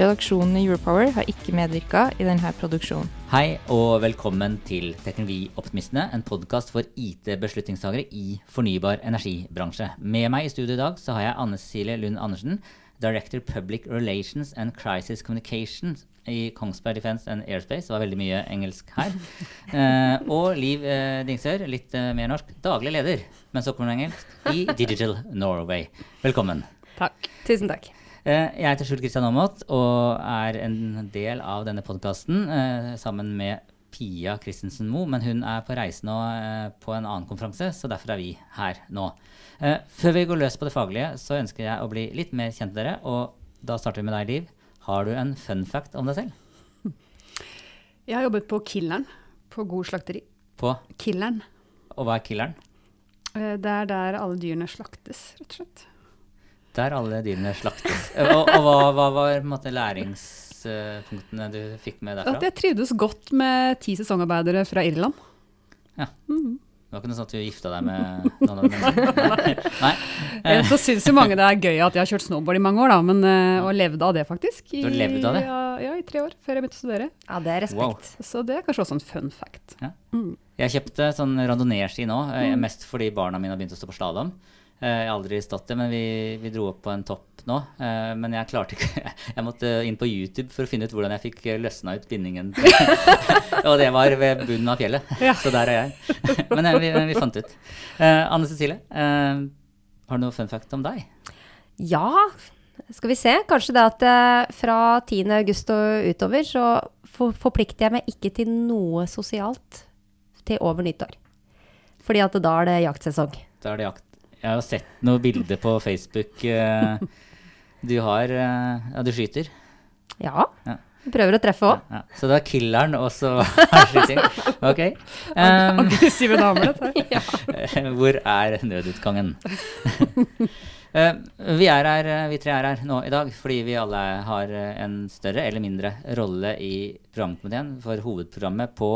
Redaksjonen i Europower har ikke medvirka i denne produksjonen. Hei og velkommen til Teknologioptimistene, en podkast for IT-beslutningstagere i fornybar energibransje. Med meg i studio i dag så har jeg Anne Cecilie Lund Andersen, Director Public Relations and Crisis Communication i Kongsberg Defence and Airspace. Det var veldig mye engelsk her. Eh, og Liv eh, Dingsør, litt eh, mer norsk, daglig leder, men så kommer det engelsk, i Digital Norway. Velkommen. Takk. Tusen takk. Eh, Jeg heter Skjul Kristian Aamodt og er en del av denne podkasten sammen med Pia Christensen Moe, men hun er på reise nå eh, på en annen konferanse, så derfor er vi her nå. Eh, Før vi går løs på det faglige, så ønsker jeg å bli litt mer kjent med dere, og da starter vi med deg, Liv. Har du en fun fact om deg selv? Jeg har jobbet på Killeren på God slakteri. På, Killeren. og hva er killeren? Eh, Det er der alle dyrene slaktes, rett og slett. Der alle dyrene slaktes. Eh, Og, og hva, hva var på en måte, læringspunktene du fikk med derfra? At jeg trivdes godt med ti sesongarbeidere fra Irland. Ja, Det var ikke noe sånn at du gifta deg med noen av dem? Nei. Nei. Så syns jo mange det er gøy at jeg har kjørt snowboard i mange år, da, men, eh, og levd av det, faktisk. I, Du har levd av det? Ja, ja, i tre år før jeg begynte å studere. Ja, det er respekt. Wow. Så det er kanskje også en fun fact. Jeg kjøpte sånn randonee-ski nå, eh, Mm. mest fordi barna mine har begynt å stå på slalåm. Eh, Jeg har aldri stått det, men vi, vi dro opp på en topp nå. eh, Men jeg klarte ikke Jeg måtte inn på YouTube for å finne ut hvordan jeg fikk eh, løsna ut bindingen. Og det var ved bunnen av fjellet. Ja. Så der er jeg. Men vi, vi fant ut. Eh, Anne Cecilie, eh, har du noe fun fact om deg? Ja, skal vi se. Kanskje det at fra 10. august og utover så forplikter jeg meg ikke til noe sosialt til over nyttår. Fordi at da er det jaktsesong. Da er det jakt. Jeg har sett noen bilder på Facebook. eh, Du har eh, Ja, du skyter. Ja. Ja. Prøver å treffe òg. Ja, så det er killeren, og så skyting. Ok. Um, Aggressive damer, dette her. hvor er nødutgangen? Vi er her, vi tre er her nå i dag fordi vi alle har en større eller mindre rolle i programkomiteen for hovedprogrammet på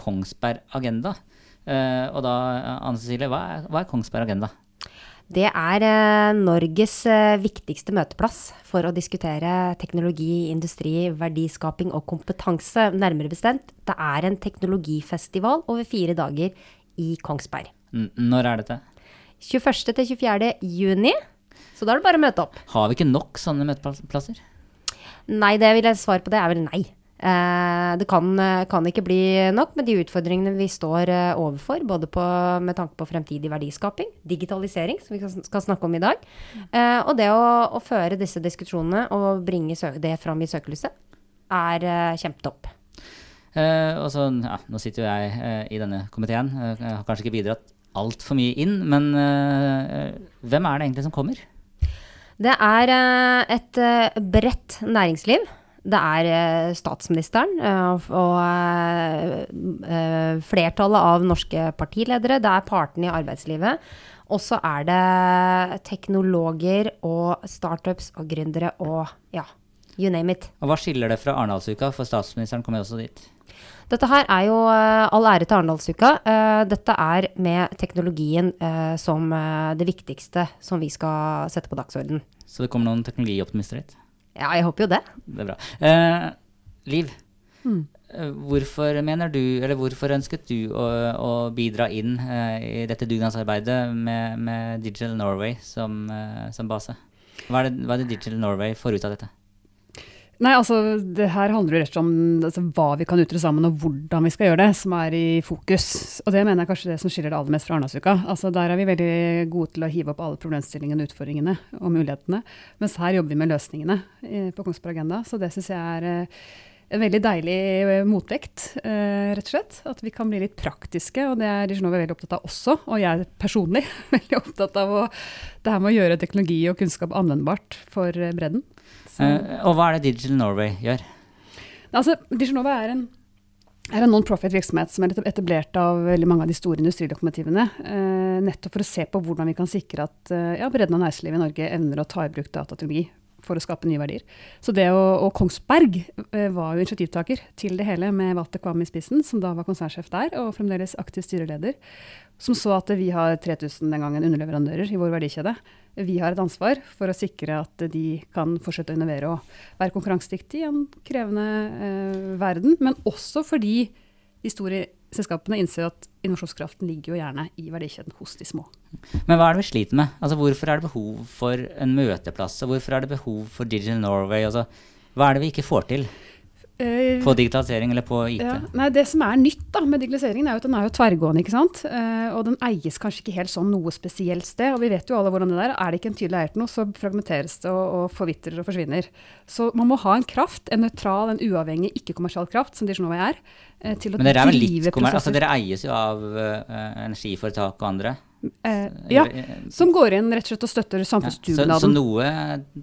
Kongsberg Agenda. Og da, Anne Cecilie, hva er, hva er Kongsberg Agenda? Det er eh, Norges eh, viktigste møteplass for å diskutere teknologi, industri, verdiskaping og kompetanse. Nærmere bestemt, det er en teknologifestival over fire dager i Kongsberg. N når er dette? 21. til 24. juni. Så da er det bare å møte opp. Har vi ikke nok sånne møteplasser? Nei, det vil jeg svare på det er vel nei. Eh, det kan, eh, kan ikke bli nok med de utfordringene vi står eh, overfor, både på, med tanke på fremtidig verdiskaping, digitalisering, som vi skal, snakke om i dag, og det å, å føre disse diskusjonene og bringe det fram i søkelyset, er kjempet kjempetopp. Eh, og så, ja, nå sitter jo jeg eh, i denne komiteen. Jeg har kanskje ikke bidratt altfor mye inn, men eh, hvem er det egentlig som kommer? Det er et bredt næringsliv. Det er eh, statsministeren eh, og eh, flertallet av norske partiledere. Det er partene i arbeidslivet. Og så er det teknologer og startups og gründere og ja, you name it. Og hva skiller det fra Arendalsuka, for statsministeren kommer jo også dit? Dette her er jo all ære til Arendalsuka. Dette er med teknologien som det viktigste som vi skal sette på dagsorden. Så det kommer noen teknologioptimister dit? Ja, jeg håper jo det. Det er bra. Eh, Liv, mm. hvorfor mener du, eller hvorfor ønsket du å, å bidra inn eh, i dette dugnadsarbeidet med, med Digital Norway som, eh, som base? Hva er, det, hva er det Digital Norway får ut av dette? Nei, altså det her handler jo rett og slett om altså, hva vi kan utrede sammen, og hvordan vi skal gjøre det, som er i fokus. Og det mener jeg kanskje det som skiller det aller mest fra Arendalsuka. Altså, der er vi veldig gode til å hive opp alle problemstillingene, utfordringene og mulighetene. Mens her jobber vi med løsningene eh, på Kongsberg Agenda. Så det syns jeg er eh, en veldig deilig eh, motvekt, eh, rett og slett. At vi kan bli litt praktiske, og det er Dijonova veldig opptatt av også. Og jeg personlig veldig opptatt av å, det her med å gjøre teknologi og kunnskap anvendbart for eh, bredden. Eh, og hva er det Digital Norway gjør? altså, Norway er en er en non-profit virksomhet som er etablert av veldig mange av de store industrilokomotivene. Uh, nettopp for å se på hvordan vi kan sikre at uh, ja, bredden av næringslivet i Norge evner å ta i bruk datateknologi for å skape nye verdier. Så det å, og Kongsberg var jo initiativtaker til det hele, med Walter Kvam i spissen, som da var konsernsjef der, og fremdeles aktiv styreleder. Som så at vi har 3000 den gangen underleverandører i vår verdikjede. Vi har et ansvar for å sikre at de kan fortsette å innovere og være konkurransedyktige i en krevende eh, verden. Men også fordi de store selskapene innser at innovasjonskraften ligger jo gjerne i verdikjeden hos de små. Men hva er det vi sliter med? Altså, hvorfor er det behov for en møteplass, og hvorfor er det behov for Digital Norway? Altså, hva er det vi ikke får til på digitalisering eller på IT? Ja, nei, det som er nytt da, med digitaliseringen, er jo at den er jo tverrgående. ikke sant? Eh, og den eies kanskje ikke helt sånn noe spesielt sted. Og vi vet jo alle hvordan det der er. det ikke en tydelig eier til noe, så fragmenteres det og, og forvitrer og forsvinner. Så man må ha en kraft, en nøytral, en uavhengig, ikke-kommersiell kraft, som Dijonova er, eh, til å Men dere er vel litt drive altså. Dere eies jo av uh, energiforetak og andre? Eh, ja, eh, som går inn rett og slett og støtter ja, så, så noe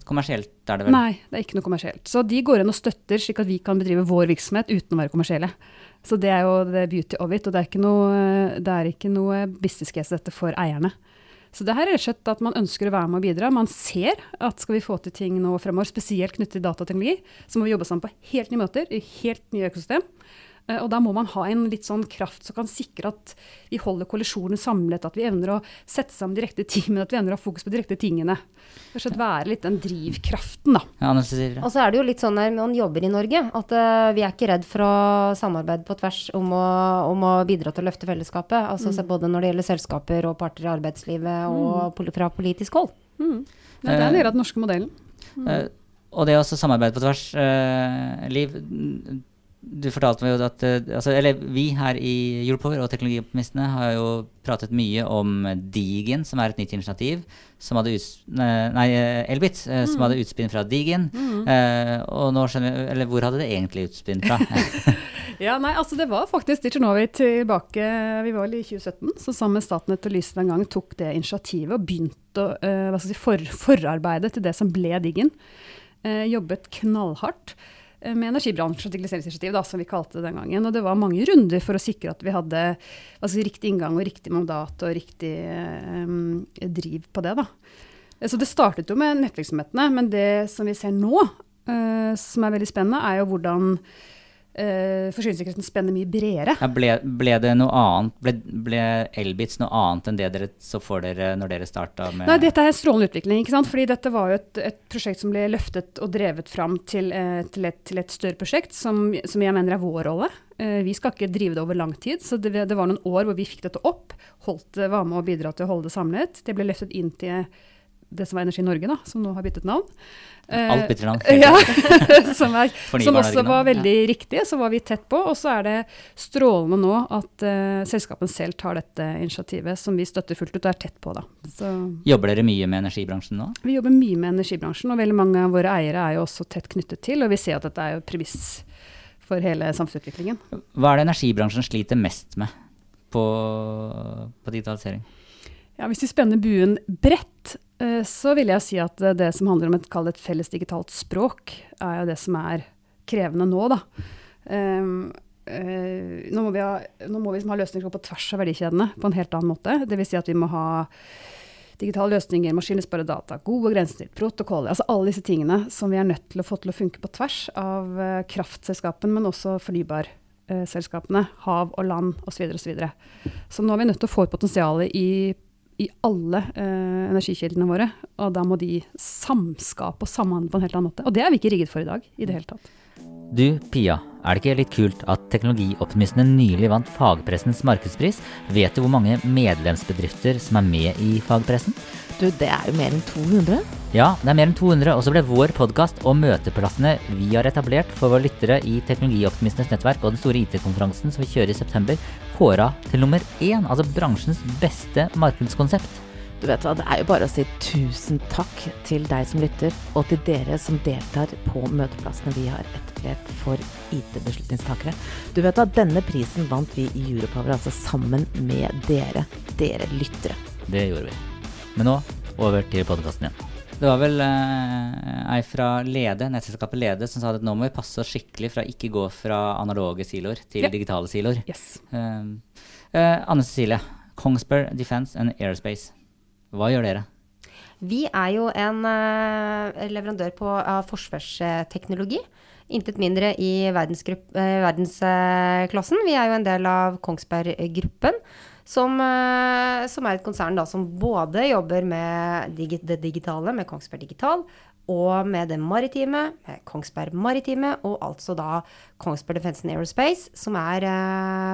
kommersielt er det vel? Nei, det er ikke noe kommersielt. Så de går inn og støtter slik at vi kan bedrive vår virksomhet uten å være kommersielle. Så det er jo the beauty of it, og det er ikke noe, det er ikke noe business case dette for eierne. Så det her er rett og slett at man ønsker å være med og bidra. Man ser at skal vi få til ting nå fremover, spesielt knyttet til datateknologi, så må vi jobbe sammen på helt nye måter, i helt nye økosystem. Eh, Og da må man ha en litt sånn kraft som kan sikre at vi holder kollisjonen samlet, at vi evner å sette sammen de riktige teamene, at vi evner å ha fokus på de riktige tingene. Rett og slett være litt den drivkraften, da. Ja, Og så er det jo litt sånn når man jobber i Norge, at uh, vi er ikke redd for å samarbeide på tvers om å, om å bidra til å løfte fellesskapet. Altså mm. både når det gjelder selskaper og parter i arbeidslivet og mm. fra politisk hold. Mm. Det er en del av den norske modellen. Uh, og det å også samarbeide på tvers, uh, Liv. Du fortalte meg jo at eh, altså, Eller vi her i Europower og Teknologioptimistene har jo pratet mye om Digin, som er et nytt initiativ. Som hadde uts nei, eh, Elbit, mm. som hadde utspinn fra Digin. Eh, og nå skjønner jeg Eller hvor hadde det egentlig utspinn fra? Ja, nei, altså Det var faktisk Diginovate tilbake Vi var vel i 2017, så sammen med Statnett og Lyse den gang tok det initiativet og begynte eh, skal si, for, forarbeidet til det som ble Digen. Eh, jobbet knallhardt eh, med energibransjen, digitaliseringsinitiativ, da, som vi kalte det den gangen. Og det var mange runder for å sikre at vi hadde si, riktig inngang og riktig mandat og riktig um, driv på det. da. Eh, Så det startet jo med nettvirksomhetene, men det som vi ser nå, uh, som er veldig spennende, er jo hvordan eh, forsyningssikkerheten spenner mye bredere. Ja, ble, ble det noe annet? Ble, ble Elbits noe annet enn det dere så for dere når dere starta med Nei, dette er strålende utvikling. ikke sant? Fordi dette var jo et, et prosjekt som ble løftet og drevet fram til, uh, til, et, til et større prosjekt, som, som jeg mener er vår rolle. Uh, vi skal ikke drive det over lang tid, så det, det var noen år hvor vi fikk dette opp. Holdt, var med og bidra til å holde det samlet. Det ble løftet inn til det som var Energi Norge, da, som nå har byttet navn. Eh, Alt bytter navn. Ja, som, er, som også var veldig ja. riktig. Så var vi tett på. Og så er det strålende nå at uh, selskapene selv tar dette initiativet, som vi støtter fullt ut og er tett på. da. Så Jobber dere mye med energibransjen nå? vi jobber mye med energibransjen, og veldig mange av våre eiere er jo også tett knyttet til. Og vi ser at dette er jo premiss for hele samfunnsutviklingen. Hva er det energibransjen sliter mest med på, på digitalisering? Ja, Hvis vi spenner buen bredt, eh, så vil jeg si at eh, det som handler om et, et felles digitalt språk, er jo det som er krevende nå, da. Um, uh, nå må vi, ha, nå må vi liksom ha løsninger på tvers av verdikjedene på en helt annen måte. Dvs. Si at vi må ha digitale løsninger, maskinespare data, gode grensesnitt, protokoller. Altså alle disse tingene som vi er nødt til å få til å funke på tvers av uh, kraftselskapene, men også fornybarselskapene. Hav og land osv. Så, videre, så, så nå er vi nødt til å få ut potensialet i, i alle eh, energikildene våre. Og da må de samskape og samhandle på en helt annen måte. Og det er vi ikke rigget for i dag i det hele tatt. Du, Pia, er det ikke litt kult at teknologioptimistene nylig vant fagpressens markedspris? Vet du hvor mange medlemsbedrifter som er med i fagpressen? Du, det er jo mer enn 200? Ja, det er mer enn 200, og så ble vår podkast og møteplassene vi har etablert for våre lyttere i Teknologioptimistenes nettverk og den store IT-konferansen som vi kjører i september, kåra til nummer én, altså bransjens beste markedskonsept. Du vet hva, Det er jo bare å si tusen takk til deg som lytter, og til dere som deltar på møteplassene vi har etablert for IT-beslutningstakere. Du vet at Denne prisen vant vi i Europower, altså sammen med dere, dere lyttere. Det gjorde vi. Men nå over til podkasten igjen. Det var vel eh, ei fra Lede, nettselskapet Lede som sa at nå må vi passe oss skikkelig fra ikke gå fra analoge siloer til ja. digitale siloer. Yes. Uh, eh, Anne Cecilie, Kongsberg Defence and Airspace. Hva gjør dere? Vi er jo en uh, leverandør på av forsvarsteknologi. Intet mindre i. Uh, verdensklassen. vi er jo en del av Kongsberg-gruppen. Som, eh, som, er et konsern da, som både jobber med det digitale, med Kongsberg Digital, og med det maritime, med Kongsberg Maritime, og altså da Kongsberg Defence and Aerospace, som er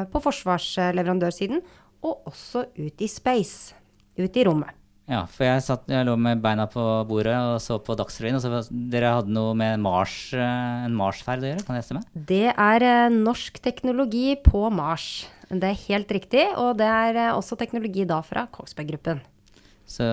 på forsvarsleverandørsiden, og også ut i space, ut i rommet. Ja, for jeg, satt, jeg, lå med beina på bordet og så på Dagsrevyen. og så Dere hadde noe med Mars, eh, en Mars-ferd å gjøre, kan jeg stemme? Det er eh, norsk teknologi på Mars. Det er helt riktig. Og det er eh, også teknologi da fra Kongsberg Gruppen. Så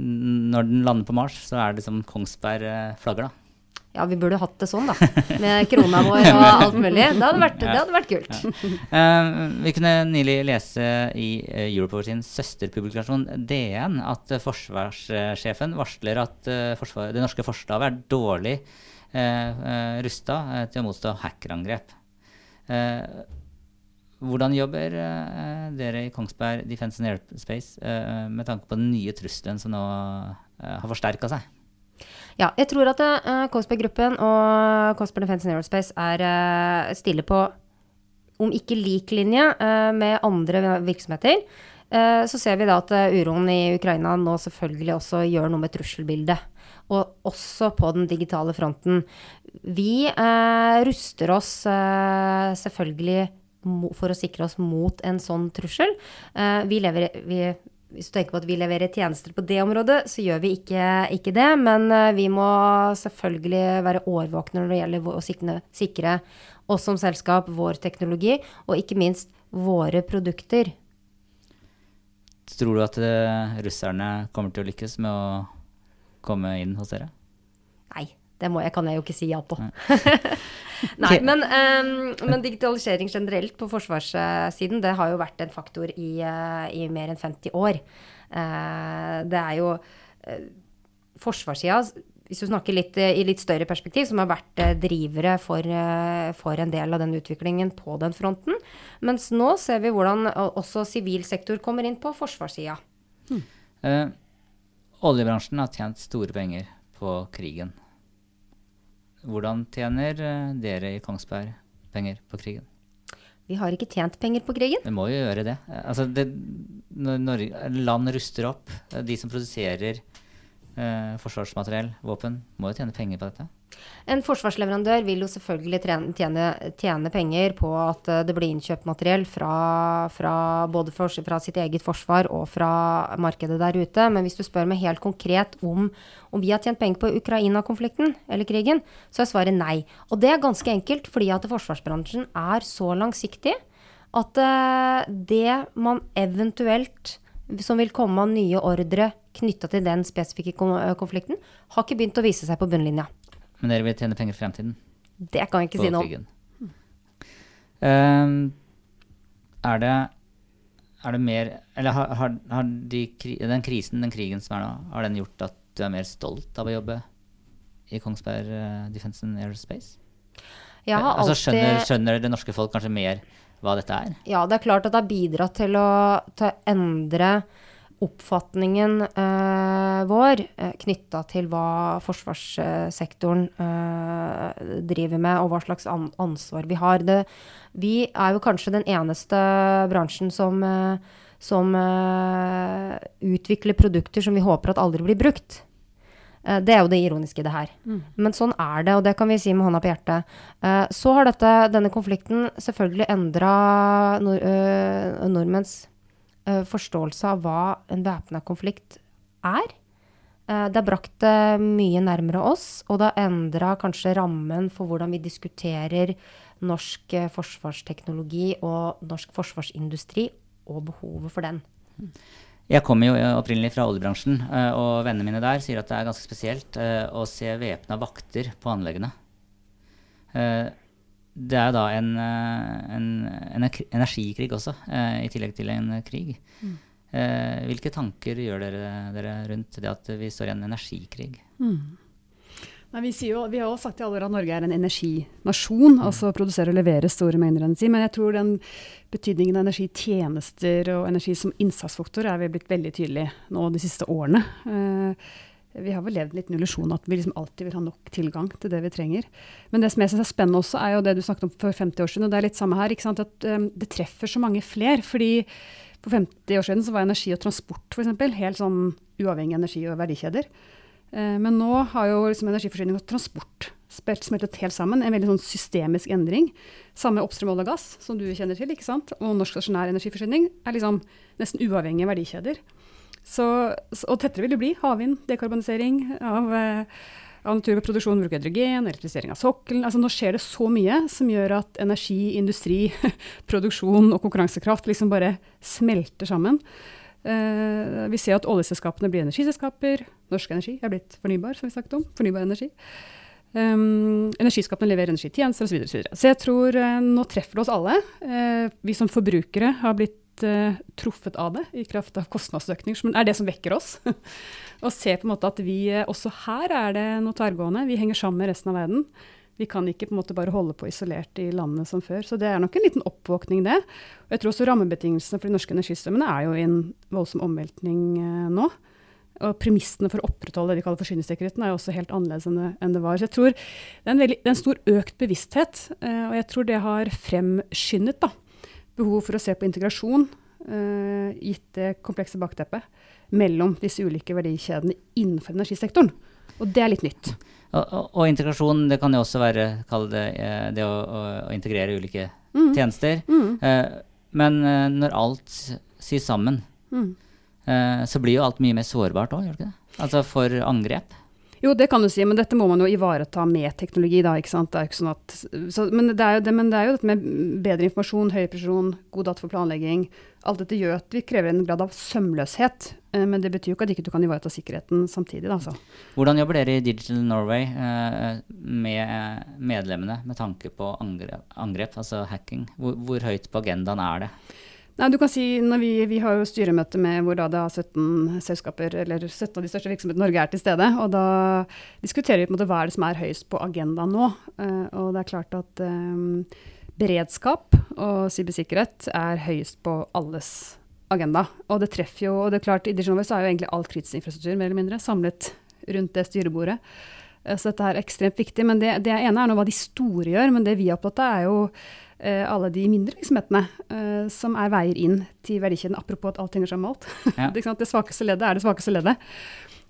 når den lander på Mars, så er det liksom Kongsberg flagger, da? Ja, vi burde hatt det sånn, da. Med krona vår og alt mulig. Det hadde vært, det hadde vært kult. Ja. Uh, vi kunne nylig lese i uh, Europol sin søsterpublikasjon DN at uh, forsvarssjefen varsler at forsvar, det norske forsvaret er dårlig uh, rusta til å motstå hackerangrep. hvordan jobber dere i Kongsberg Defence and Airspace med tanke på den nye trusselen som nå har forsterka seg? Ja, jeg tror at uh, Kongsberg Gruppen og Kongsberg Defence and Aerospace er uh, stille på, om ikke lik linje uh, med andre virksomheter. Så ser vi da at uroen i Ukraina nå selvfølgelig også gjør noe med trusselbildet. Og også på den digitale fronten. Vi ruster oss selvfølgelig for å sikre oss mot en sånn trussel. vi, lever, vi hvis du tenker på at vi leverer tjenester på det området, så gjør vi ikke, ikke det. Men uh, vi må selvfølgelig være årvåkne når det gjelder å sikre, sikre oss som selskap, vår teknologi, og ikke minst våre produkter. Tror du at uh, russerne kommer til å lykkes med å komme inn hos dere? Nei. Det må jeg, kan jeg jo ikke si ja på. Nei, men, um, men, digitalisering generelt på forsvarssiden, det har jo vært en faktor i, uh, i mer enn 50 år. Uh, det er jo uh, forsvarssida, hvis du snakker litt, i litt større perspektiv, som har vært drivere for, for, en del av den utviklingen på den fronten. Mens nå ser vi hvordan også sivil sektor kommer inn på forsvarssida. Hmm. oljebransjen har tjent store penger på krigen. Hvordan tjener eh, dere i Kongsberg penger på krigen? Vi har ikke tjent penger på krigen. Vi må jo gjøre det. Altså det når land ruster opp, eh, de som produserer eh, forsvarsmateriell, våpen, må jo tjene penger på dette. En forsvarsleverandør vil jo selvfølgelig tjene, tjene penger på at eh, det blir innkjøpt materiell fra, fra både for, fra sitt eget forsvar og fra markedet der ute. Men hvis du spør meg helt konkret om, om vi har tjent penger på Ukraina-konflikten eller krigen, så er svaret nei. Og det er ganske enkelt fordi at forsvarsbransjen er så langsiktig at uh, det man eventuelt som vil komme av nye ordre knytta til den spesifikke konflikten, har ikke begynt å vise seg på bunnlinja. Men dere vil tjene penger i fremtiden? Det kan jeg ikke si noe om. Um, er det er det mer Eller har, har, har de, den krisen, den krigen som er nå, har den gjort at du er mer stolt av å jobbe i Kongsberg uh, Defence and Aerospace? Jeg har alltid... altså, skjønner, skjønner det norske folk kanskje mer hva dette er? Ja, det er klart at det har bidratt til å, til å endre oppfatningen eh, vår eh, knytta til hva forsvarssektoren eh, driver med, og hva slags an ansvar vi har. Det, vi er jo kanskje den eneste bransjen som, eh, som eh, utvikler produkter som vi håper at aldri blir brukt. Eh, Det er jo det ironiske i det her. Men sånn er det, og det kan vi si med hånda på hjertet. Så har dette, denne konflikten selvfølgelig endra nord, nordmenns forståelse av hva en væpna konflikt er. Eh, Det har brakt det mye nærmere oss, og det har endra kanskje rammen for hvordan vi diskuterer norsk eh, forsvarsteknologi og norsk forsvarsindustri, og behovet for den. Jeg kommer jo opprinnelig fra oljebransjen, eh, og vennene mine der sier at det er ganske spesielt eh, å se væpna vakter på anleggene. Det er da en, eh, en, en energikrig også, eh, i tillegg til en krig. Eh, Hvilke tanker gjør dere, dere rundt det at vi står i en energikrig? Nei, vi, jo, vi har jo sagt i alle år at Norge er en energinasjon, altså produserer og leverer store mengder energi. Men jeg tror den betydningen av energitjenester og energi som innsatsfaktor er vi blitt veldig tydelig nå de siste årene. Eh, vi har vel levd litt en illusjon at vi liksom alltid vil ha nok tilgang til det vi trenger. Men det som jeg synes er spennende også, er jo det du snakket om for 50 år siden, og det er litt samme her. At um, det treffer så mange fler. fordi for 50 år siden så var energi og transport for eksempel, helt sånn uavhengig energi- og verdikjeder. Uh, Men nå har jo liksom energiforsyning og transport spilt, smeltet helt sammen. En veldig sånn systemisk endring. Samme oppstrøm olje og gass, som du kjenner til. ikke sant? Og norsk stasjonær energiforsyning er liksom nesten uavhengige verdikjeder. Så, og tettere vil det bli. Havvind, dekarbonisering av, eh, av naturproduksjon, bruk av hydrogen, elektrifisering av sokkelen. Altså, nå skjer det så mye som gjør at energi, industri, produksjon og konkurransekraft liksom bare smelter sammen. Uh, vi ser at oljeselskapene blir energiselskaper. Norsk Energi er blitt fornybar, som vi snakket om. Fornybar energi. Um, energiskapene leverer energitjenester osv. Så, og så, videre. så jeg tror uh, nå treffer det oss alle. Uh, vi som forbrukere har blitt eh, truffet av det i kraft av kostnadsøkning, som er det som vekker oss. og ser på en måte at vi eh, også her er det noe tverrgående. Vi henger sammen med resten av verden. Vi kan ikke på en måte bare holde på isolert i landene som før. Så det er nok en liten oppvåkning, det. Og jeg tror også rammebetingelsene for de norske energistrømmene er jo i en voldsom omveltning uh, nå. Og premissene for å opprettholde det vi kaller forsyningssikkerheten, er jo også helt annerledes enn det, enn det var. Så jeg tror det er en, veldig, det er en stor økt bevissthet, uh, og jeg tror det har fremskyndet da, behov for å se på integrasjon, uh, gitt det komplekse bakteppet, mellom disse ulike verdikjedene innenfor energisektoren. Og det er litt nytt. Og, og, og integrasjon, det kan jo også være det, eh, det å, å, å integrere ulike Mm. tjenester. Mm. Uh, men når alt sys sammen, Mm. uh, så blir jo alt mye mer sårbart òg, gjør det ikke det? Altså for angrep. Jo, det kan du si, men dette må man jo ivareta med teknologi, da. ikke sant? Det er ikke sånn at, så, men, det er jo det, men det er jo dette med bedre informasjon, høy presisjon, god data for planlegging. Alt dette gjør at vi krever en grad av sømløshet. eh, Men det betyr jo ikke at ikke du kan ivareta sikkerheten samtidig, da. så. Hvordan jobber dere i Digital Norway eh, med medlemmene med tanke på angrep, angrep altså hacking? Hvor, hvor høyt på agendaen er det? Nei, du kan si, vi, vi har jo styremøte med hvor da det er 17 selskaper, eller 17 av de største virksomhetene i Norge er til stede. Og da diskuterer vi på en måte hva er det som er høyest på agendaen nå. Eh, og det er klart at um, beredskap og cybersikkerhet er høyest på alles agenda. Og det treffer jo, og det er klart i Digital Voice er jo egentlig all kritisk infrastruktur mer eller mindre samlet rundt det styrebordet. Eh, Så dette er ekstremt viktig. Men det, det ene er nå hva de store gjør, men det vi er opptatt av er jo alle de mindre virksomhetene eh, som er veier inn til verdikjeden, apropos at alt henger sammen med alt. Ja. det, svakeste leddet er det svakeste leddet.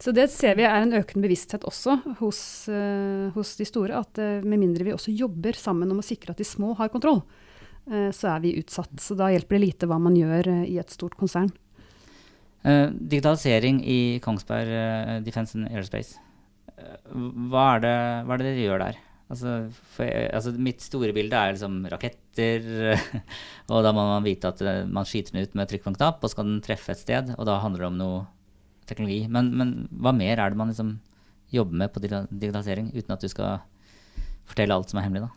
Så det ser vi er en økende bevissthet også hos, eh, hos de store, at eh, med mindre vi også jobber sammen om å sikre at de små har kontroll, eh, så er vi utsatt. Så da hjelper det lite hva man gjør eh, i et stort konsern. Uh, digitalisering i Kongsberg uh, Defence and Aerospace. Uh, hva, er det, hva er det dere gjør der? Altså, jeg- altså, mitt store bilde er liksom raketter, og da må man vite at eh, man skyter den ut med trykk på en knapp, og skal den treffe et sted, og da handler det om noe teknologi. Men, men hva mer er det man liksom jobber med på digitalisering, uten at du skal fortelle alt som er hemmelig, da?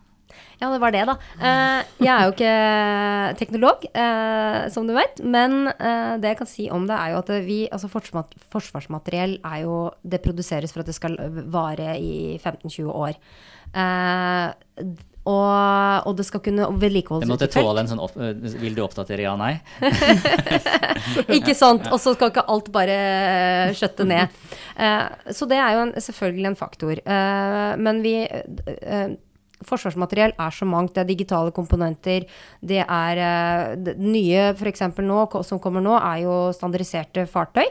Ja, det var det, da. Eh, jeg er jo ikke teknolog, eh, som du vet. Men eh, det jeg kan si om det, er jo at vi Altså, forsvarsmateriell er jo Det produseres for at det skal vare i 15-20 år. Og, og det skal kunne vedlikeholdes Det måtte tåle en sånn opp, Vil du oppdatere ja, nei? ikke sant? Og så skal ikke alt bare skjøtte ned. Så det er jo en, selvfølgelig en faktor. Men vi Forsvarsmateriell er så mangt. Det er digitale komponenter. Det er eh, det nye f.eks. nå, som kommer nå, er jo standardiserte fartøy.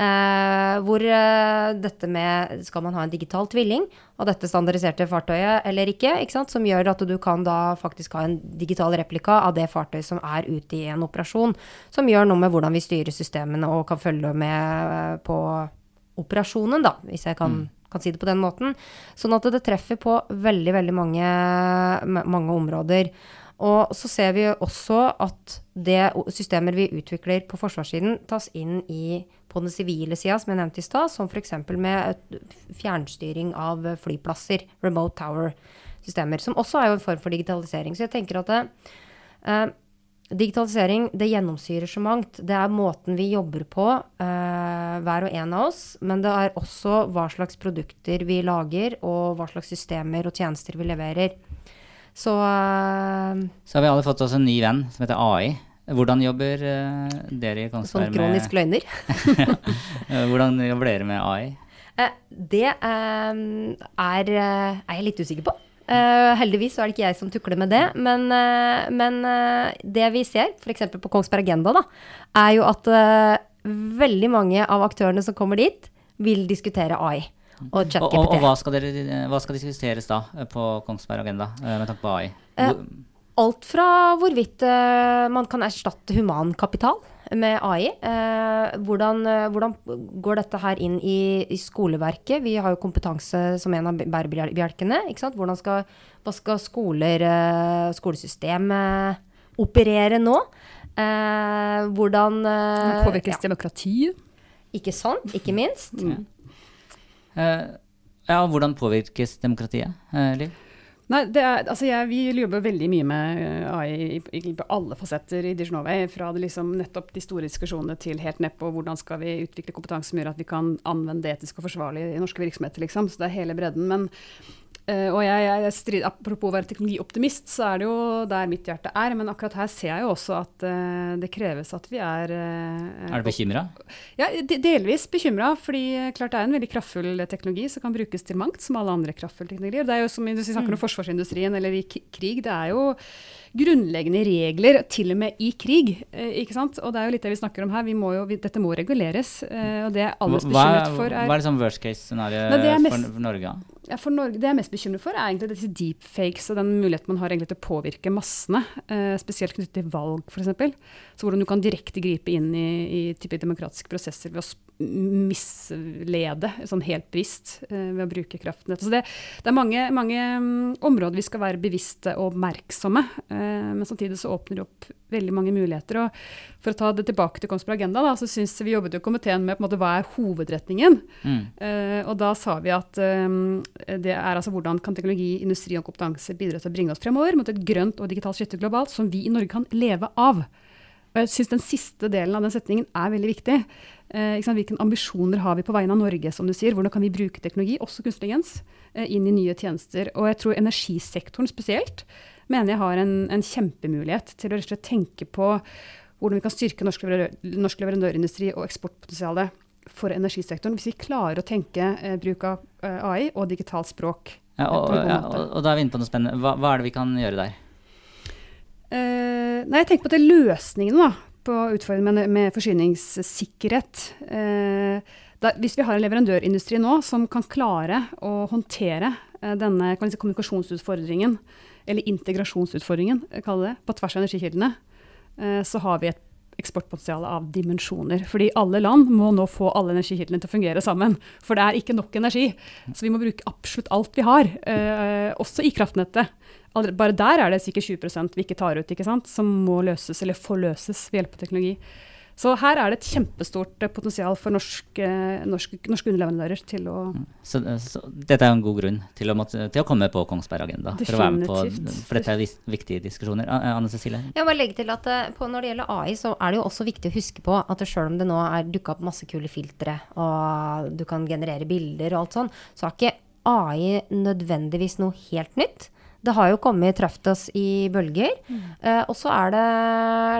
Eh, hvor eh, dette med Skal man ha en digital tvilling av dette standardiserte fartøyet eller ikke? ikke sant? Som gjør at du kan da faktisk ha en digital replika av det fartøyet som er ute i en operasjon. Som gjør noe med hvordan vi styrer systemene og kan følge med eh, på operasjonen, da, hvis jeg kan, kan si det på den måten. Sånn at det treffer på veldig, veldig mange, mange områder. Og så ser vi også at det systemer vi utvikler på forsvarssiden, tas inn i på den sivile sida, som jeg nevnte i stad, som f.eks. med fjernstyring av flyplasser, remote tower-systemer, som også er jo en form for digitalisering. Så jeg tenker at det, eh, Digitalisering det gjennomsyrer så mangt. Det er måten vi jobber på, eh, hver og en av oss. Men det er også hva slags produkter vi lager, og hva slags systemer og tjenester vi leverer. Så eh, Så har vi alle fått oss en ny venn som heter AI. Hvordan jobber øh, dere i Kongsberg sånn kronisk med løgner. øh, Hvordan jobber dere med AI? Eh, det eh, er, eh, er jeg litt usikker på. Eh, heldigvis så er det ikke jeg som tukler med det. Men, uh, men uh, det vi ser, f.eks. på Kongsberg Agenda, da, er jo at veldig mange av aktørene som kommer dit, vil diskutere AI og Og, og, og hva, skal dere, hva skal diskuteres da på Kongsberg Agenda med tanke på AI? Alt fra hvorvidt man kan erstatte humankapital med AI. Eh, hvordan, eh, hvordan går dette her inn i, i skoleverket? Vi har jo kompetanse som en av bærebjelkene. ikke sant? Hvordan skal, hva skal skoler, eh, skolesystemet operere nå? Eh, hvordan eh, Påvirkes ja, demokratiet? Ikke sant, ikke minst. Øh, ja, hvordan påvirkes demokratiet, Liv? Nei, er, altså jeg, Vi jobber veldig mye med eh, AI på alle fasetter i Diginovay. Fra det liksom nettopp de store diskusjonene til helt ned på hvordan skal vi utvikle kompetanse som gjør at vi kan anvende det etisk og forsvarlig i norske virksomheter. Liksom. Så det er hele bredden. Men, eh, og jeg, jeg strid, Apropos å være teknologioptimist, så er det jo der mitt hjerte er. Men akkurat her ser jeg jo også at uh, det kreves at vi er uh, Er du bekymra? ja, de- delvis bekymra, fordi klart det er en veldig kraftfull teknologi som kan brukes til mangt, som alle andre kraftfulle teknologier. Det er jo som vi snakker om forsvarsindustrien eller i krig, det er jo grunnleggende regler, til og med i krig. Eh, ikke sant? Og det er jo litt det vi snakker om her. Vi må jo, vi, dette må reguleres. Eh, og det jeg er alle bekymret for, hva er det liksom worst case scenario Nei, det er for, mest- for Norge? ja, for Norge, det jeg er mest bekymret for, er egentlig disse deepfakes og den muligheten man har egentlig til å påvirke massene. Eh, spesielt knyttet til valg, f.eks. Så hvordan du kan direkte gripe inn i, i demokratiske prosesser ved å mislede sånn helt bevisst eh, ved å bruke kraften. Så det, det er mange, mange mm, områder vi skal være bevisste og oppmerksomme. Eh, men samtidig så åpner det opp veldig mange muligheter. Og for å ta det tilbake til Kongsberg Agenda, da, så synes vi jobbet jo komiteen med på en måte, hva er hovedretningen. Mm. Eh, og da sa vi at det er altså hvordan kan teknologi, industri og kompetanse bidra til å bringe oss fremover mot et grønt og digitalt skifte globalt som vi i Norge kan leve av. Og jeg syns den siste delen av den setningen er veldig viktig. Eh? Hvilke ambisjoner har vi på vegne av Norge, som du sier? Hvordan kan vi bruke teknologi, også kunstig intelligens, eh, inn i nye tjenester? Og jeg tror energisektoren spesielt mener jeg har en, en kjempemulighet til å tenke på hvordan vi kan styrke norsk, leverandør, norsk leverandørindustri og eksportpotensialet for energisektoren, hvis vi klarer å tenke eh, bruk av eh, AI og digitalt språk. Ja, og, ja, og, og da er vi inne på noe spennende. Hva, hva er det vi kan gjøre der? Eh, nei, jeg tenker på at løsningene da, på utfordringen med, med forsyningssikkerhet. Uh, da, hvis vi har en leverandørindustri nå som kan klare å håndtere uh, denne si, kommunikasjonsutfordringen, eller integrasjonsutfordringen, det, på tvers av energikildene, så har vi et eksportpotensial av dimensjoner. Fordi alle land må nå få alle energikildene til å fungere sammen. For det er ikke nok energi. Så vi må bruke absolutt alt vi har, også i kraftnettet. Allerede- Bare der er det sikkert 20 vi ikke tar ut, ikke sant? som må løses, eller forløses ved hjelp av teknologi. Så her er det et kjempestort eh, potensial for norske, norske, norske underleverandører til å Så, så dette er en god grunn til å, måtte, til å komme på Kongsberg Agenda. For, å være med på, for dette er vis- viktige diskusjoner. Anne Cecilie? Jeg må bare legge til at eh, på, Når det gjelder AI, så er det jo også viktig å huske på at selv om det nå er dukka opp masse kule filtre, og du kan generere bilder og alt sånn, så er ikke AI nødvendigvis noe helt nytt. Det har jo kommet truffet oss i bølger. Eh, og så er det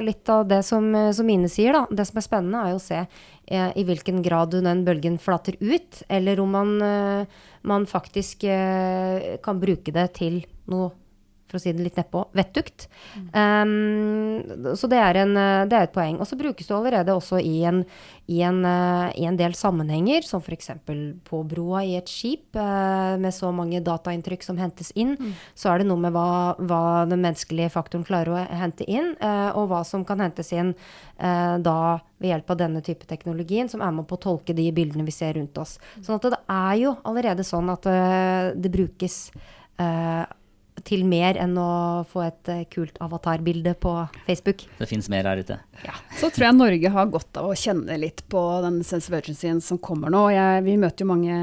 litt av det som, som Ine sier, da. Det som er spennende, er jo å se eh, i hvilken grad den bølgen flater ut, eller om man, eh, man faktisk eh, kan bruke det til noe for å si det litt nedpå, vettugt. Um, så det er, en, eh, det er, et poeng. Og så brukes det allerede også i en, i en, uh, i en del sammenhenger, som f.eks. på broa i et skip, uh, med så mange datainntrykk som hentes inn. Mm. Så er det noe med hva, hva, den menneskelige faktoren klarer å hente inn, uh, og hva som kan hentes inn da ved hjelp av denne type teknologien, som er med på å tolke de bildene vi ser rundt oss. Sånn at det er jo allerede sånn at det brukes til mer enn å få et uh, kult avatarbilde på Facebook. Det fins mer her ute. Ja. Så tror jeg Norge har godt av å kjenne litt på den sense of urgency som kommer nå. Jeg, vi møter jo mange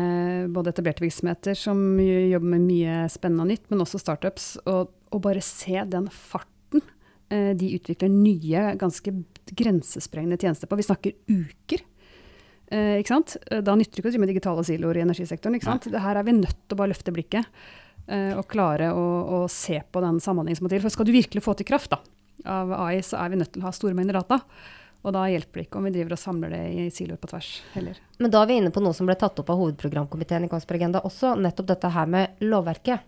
både etablerte virksomheter som jobber med mye spennende og nytt, men også startups. Og, og bare se den farten uh, de utvikler nye, ganske grensesprengende tjenester på. Vi snakker uker. Eh, ikke sant? Da nytter det ikke å drive med digitale siloer i energisektoren. Ikke sant? Her er vi nødt til å bare løfte blikket. Og klare å, å, se på den samhandlingen som må til. For skal du virkelig få til kraft da, av AI, så er vi nødt til å ha store mengder data. Og da hjelper det ikke om vi driver og samler det i siloer på tvers heller. Men da er vi inne på noe som ble tatt opp av hovedprogramkomiteen i Kongsberg Agenda også, nettopp dette her med lovverket.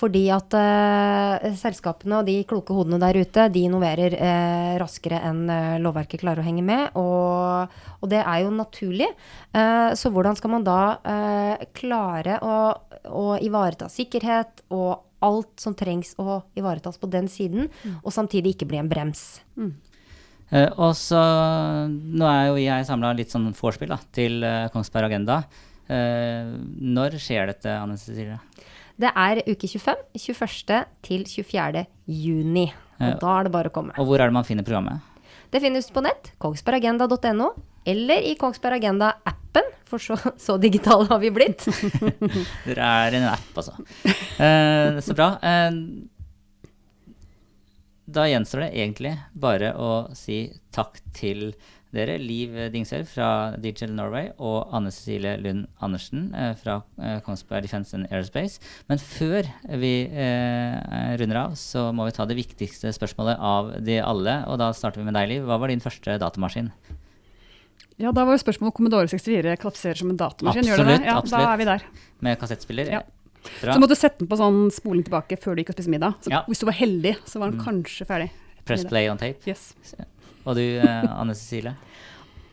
Fordi at eh, selskapene og de kloke hodene der ute, de innoverer eh, raskere enn eh, lovverket klarer å henge med. Og, og det er jo naturlig. så hvordan skal man da klare å, å, ivareta sikkerhet og alt som trengs å ivaretas på den siden, mm. og samtidig ikke bli en brems? Mm. og så Nå er jo jeg samla litt sånn vorspiel til Kongsberg Agenda. når skjer dette, Anne Cecilie? Det er uke 25, 21. til 24. juni. Og da er det bare å komme. Og hvor er det man finner programmet? Det finnes på nett. kongsbergagenda.no. Eller i Kongsberg Agenda-appen, for så, så, digitale har vi blitt. Dere er en app, altså. Eh, så bra. Eh, da gjenstår det egentlig bare å si takk til dere, Liv Dingsøl fra Digital Norway og Anne Cecilie Lund Andersen eh, fra eh, Kongsberg Defence and Aerospace. Men før vi eh, runder av, så må vi ta det viktigste spørsmålet av de alle. Og da starter vi med deg, Liv. Hva var din første datamaskin? Ja, Da var jo spørsmålet om Commodore 64 kvalifiserer som en datamaskin. Absolutt, gjør det det? Ja, absolutt. Da er vi der. Med kassettspiller? Ja. Bra. Så måtte du sette den på sånn spoling tilbake før du gikk og spiste middag. Så ja. hvis du var heldig, så var den mm. kanskje ferdig. Press play on tape? Yes. Og du, eh, Anne Cecilie?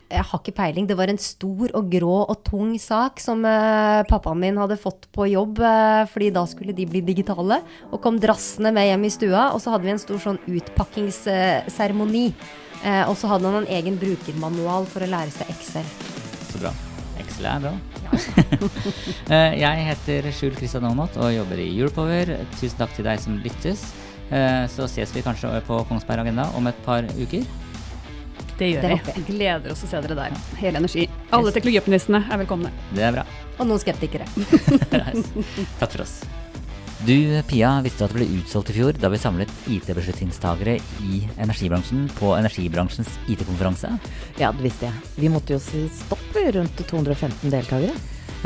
Jeg har ikke peiling. Det var en stor og grå og tung sak som uh, pappaen min hadde fått på jobb, uh, fordi da skulle de bli digitale. Og kom drassende med hjem i stua. Og så hadde vi en stor sånn utpakkingsseremoni. Uh, og så hadde han en egen brukermanual for å lære seg Excel. Så bra. Excel er bra. Ja. jeg heter Skjul Kristian Aamodt og jobber i Europower. Tusen takk til deg som lyttes. så ses vi kanskje på Kongsberg Agenda om et par uker. Det gjør vi. Gleder oss å se dere der. Hele energi. Alle teknologioptimistene er velkomne. Det er bra. Og noen skeptikere. Takk for oss. Du, Pia, visste du at det ble utsolgt i fjor da vi samlet IT-beslutningstagere i energibransjen på energibransjens IT-konferanse? Ja, det visste jeg. Vi måtte jo si stopp rundt 215 deltakere.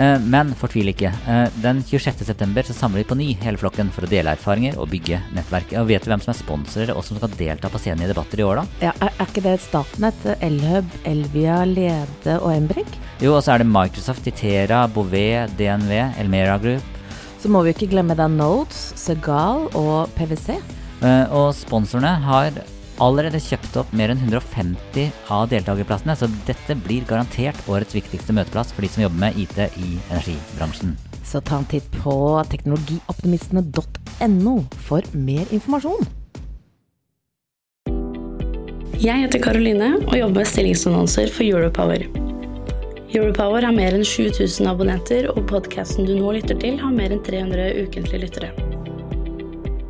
Eh, men fortvil ikke. Eh, den 26.9 så samler vi på ny hele flokken for å dele erfaringer og bygge nettverk. Og vet du hvem som er sponsorer og som skal delta på scenen i debatter i år, da? Ja, er, er ikke det Statnett, Elhub, Elvia, Lede og Embrik? Jo, og så er det Microsoft, Itera, Bouvet, DNV, Elmera Group. Så må vi ikke glemme da Nodes, Segal og PwC. Eh, og sponsorene har allerede kjøpt opp mer enn 150 av deltakerplassene, så dette blir garantert årets viktigste møteplass for de som jobber med IT i energibransjen. Så ta en titt på teknologioptimistene.no for mer informasjon. Jeg heter Karoline og jobber med stillingsannonser for Europower. Europower har mer enn 7000 abonnenter, og podkasten du nå lytter til, har mer enn 300 ukentlige lyttere.